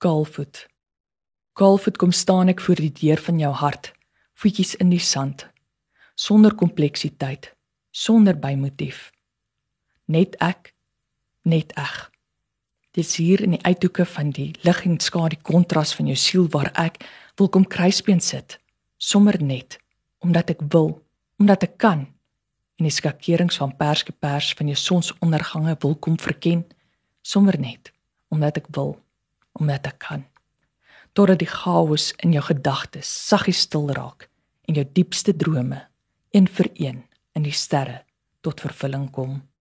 Kaalvoet. Kaalvoet kom staan ek voor die deur van jou hart, voetjies in die sand, sonder kompleksiteit, sonder bymotief. Net ek, net ek. Dis hier in die uithoeke van die lig en skadu kontras van jou siel waar ek wil kom kruisbeen sit, sommer net omdat ek wil, omdat ek kan en die skakerings van perske pers van jou sonsondergange wil kom verken, sommer net omdat ek wil, omdat ek kan. Totdat die chaos in jou gedagtes saggies stil raak en jou diepste drome een vir een in die sterre tot vervulling kom.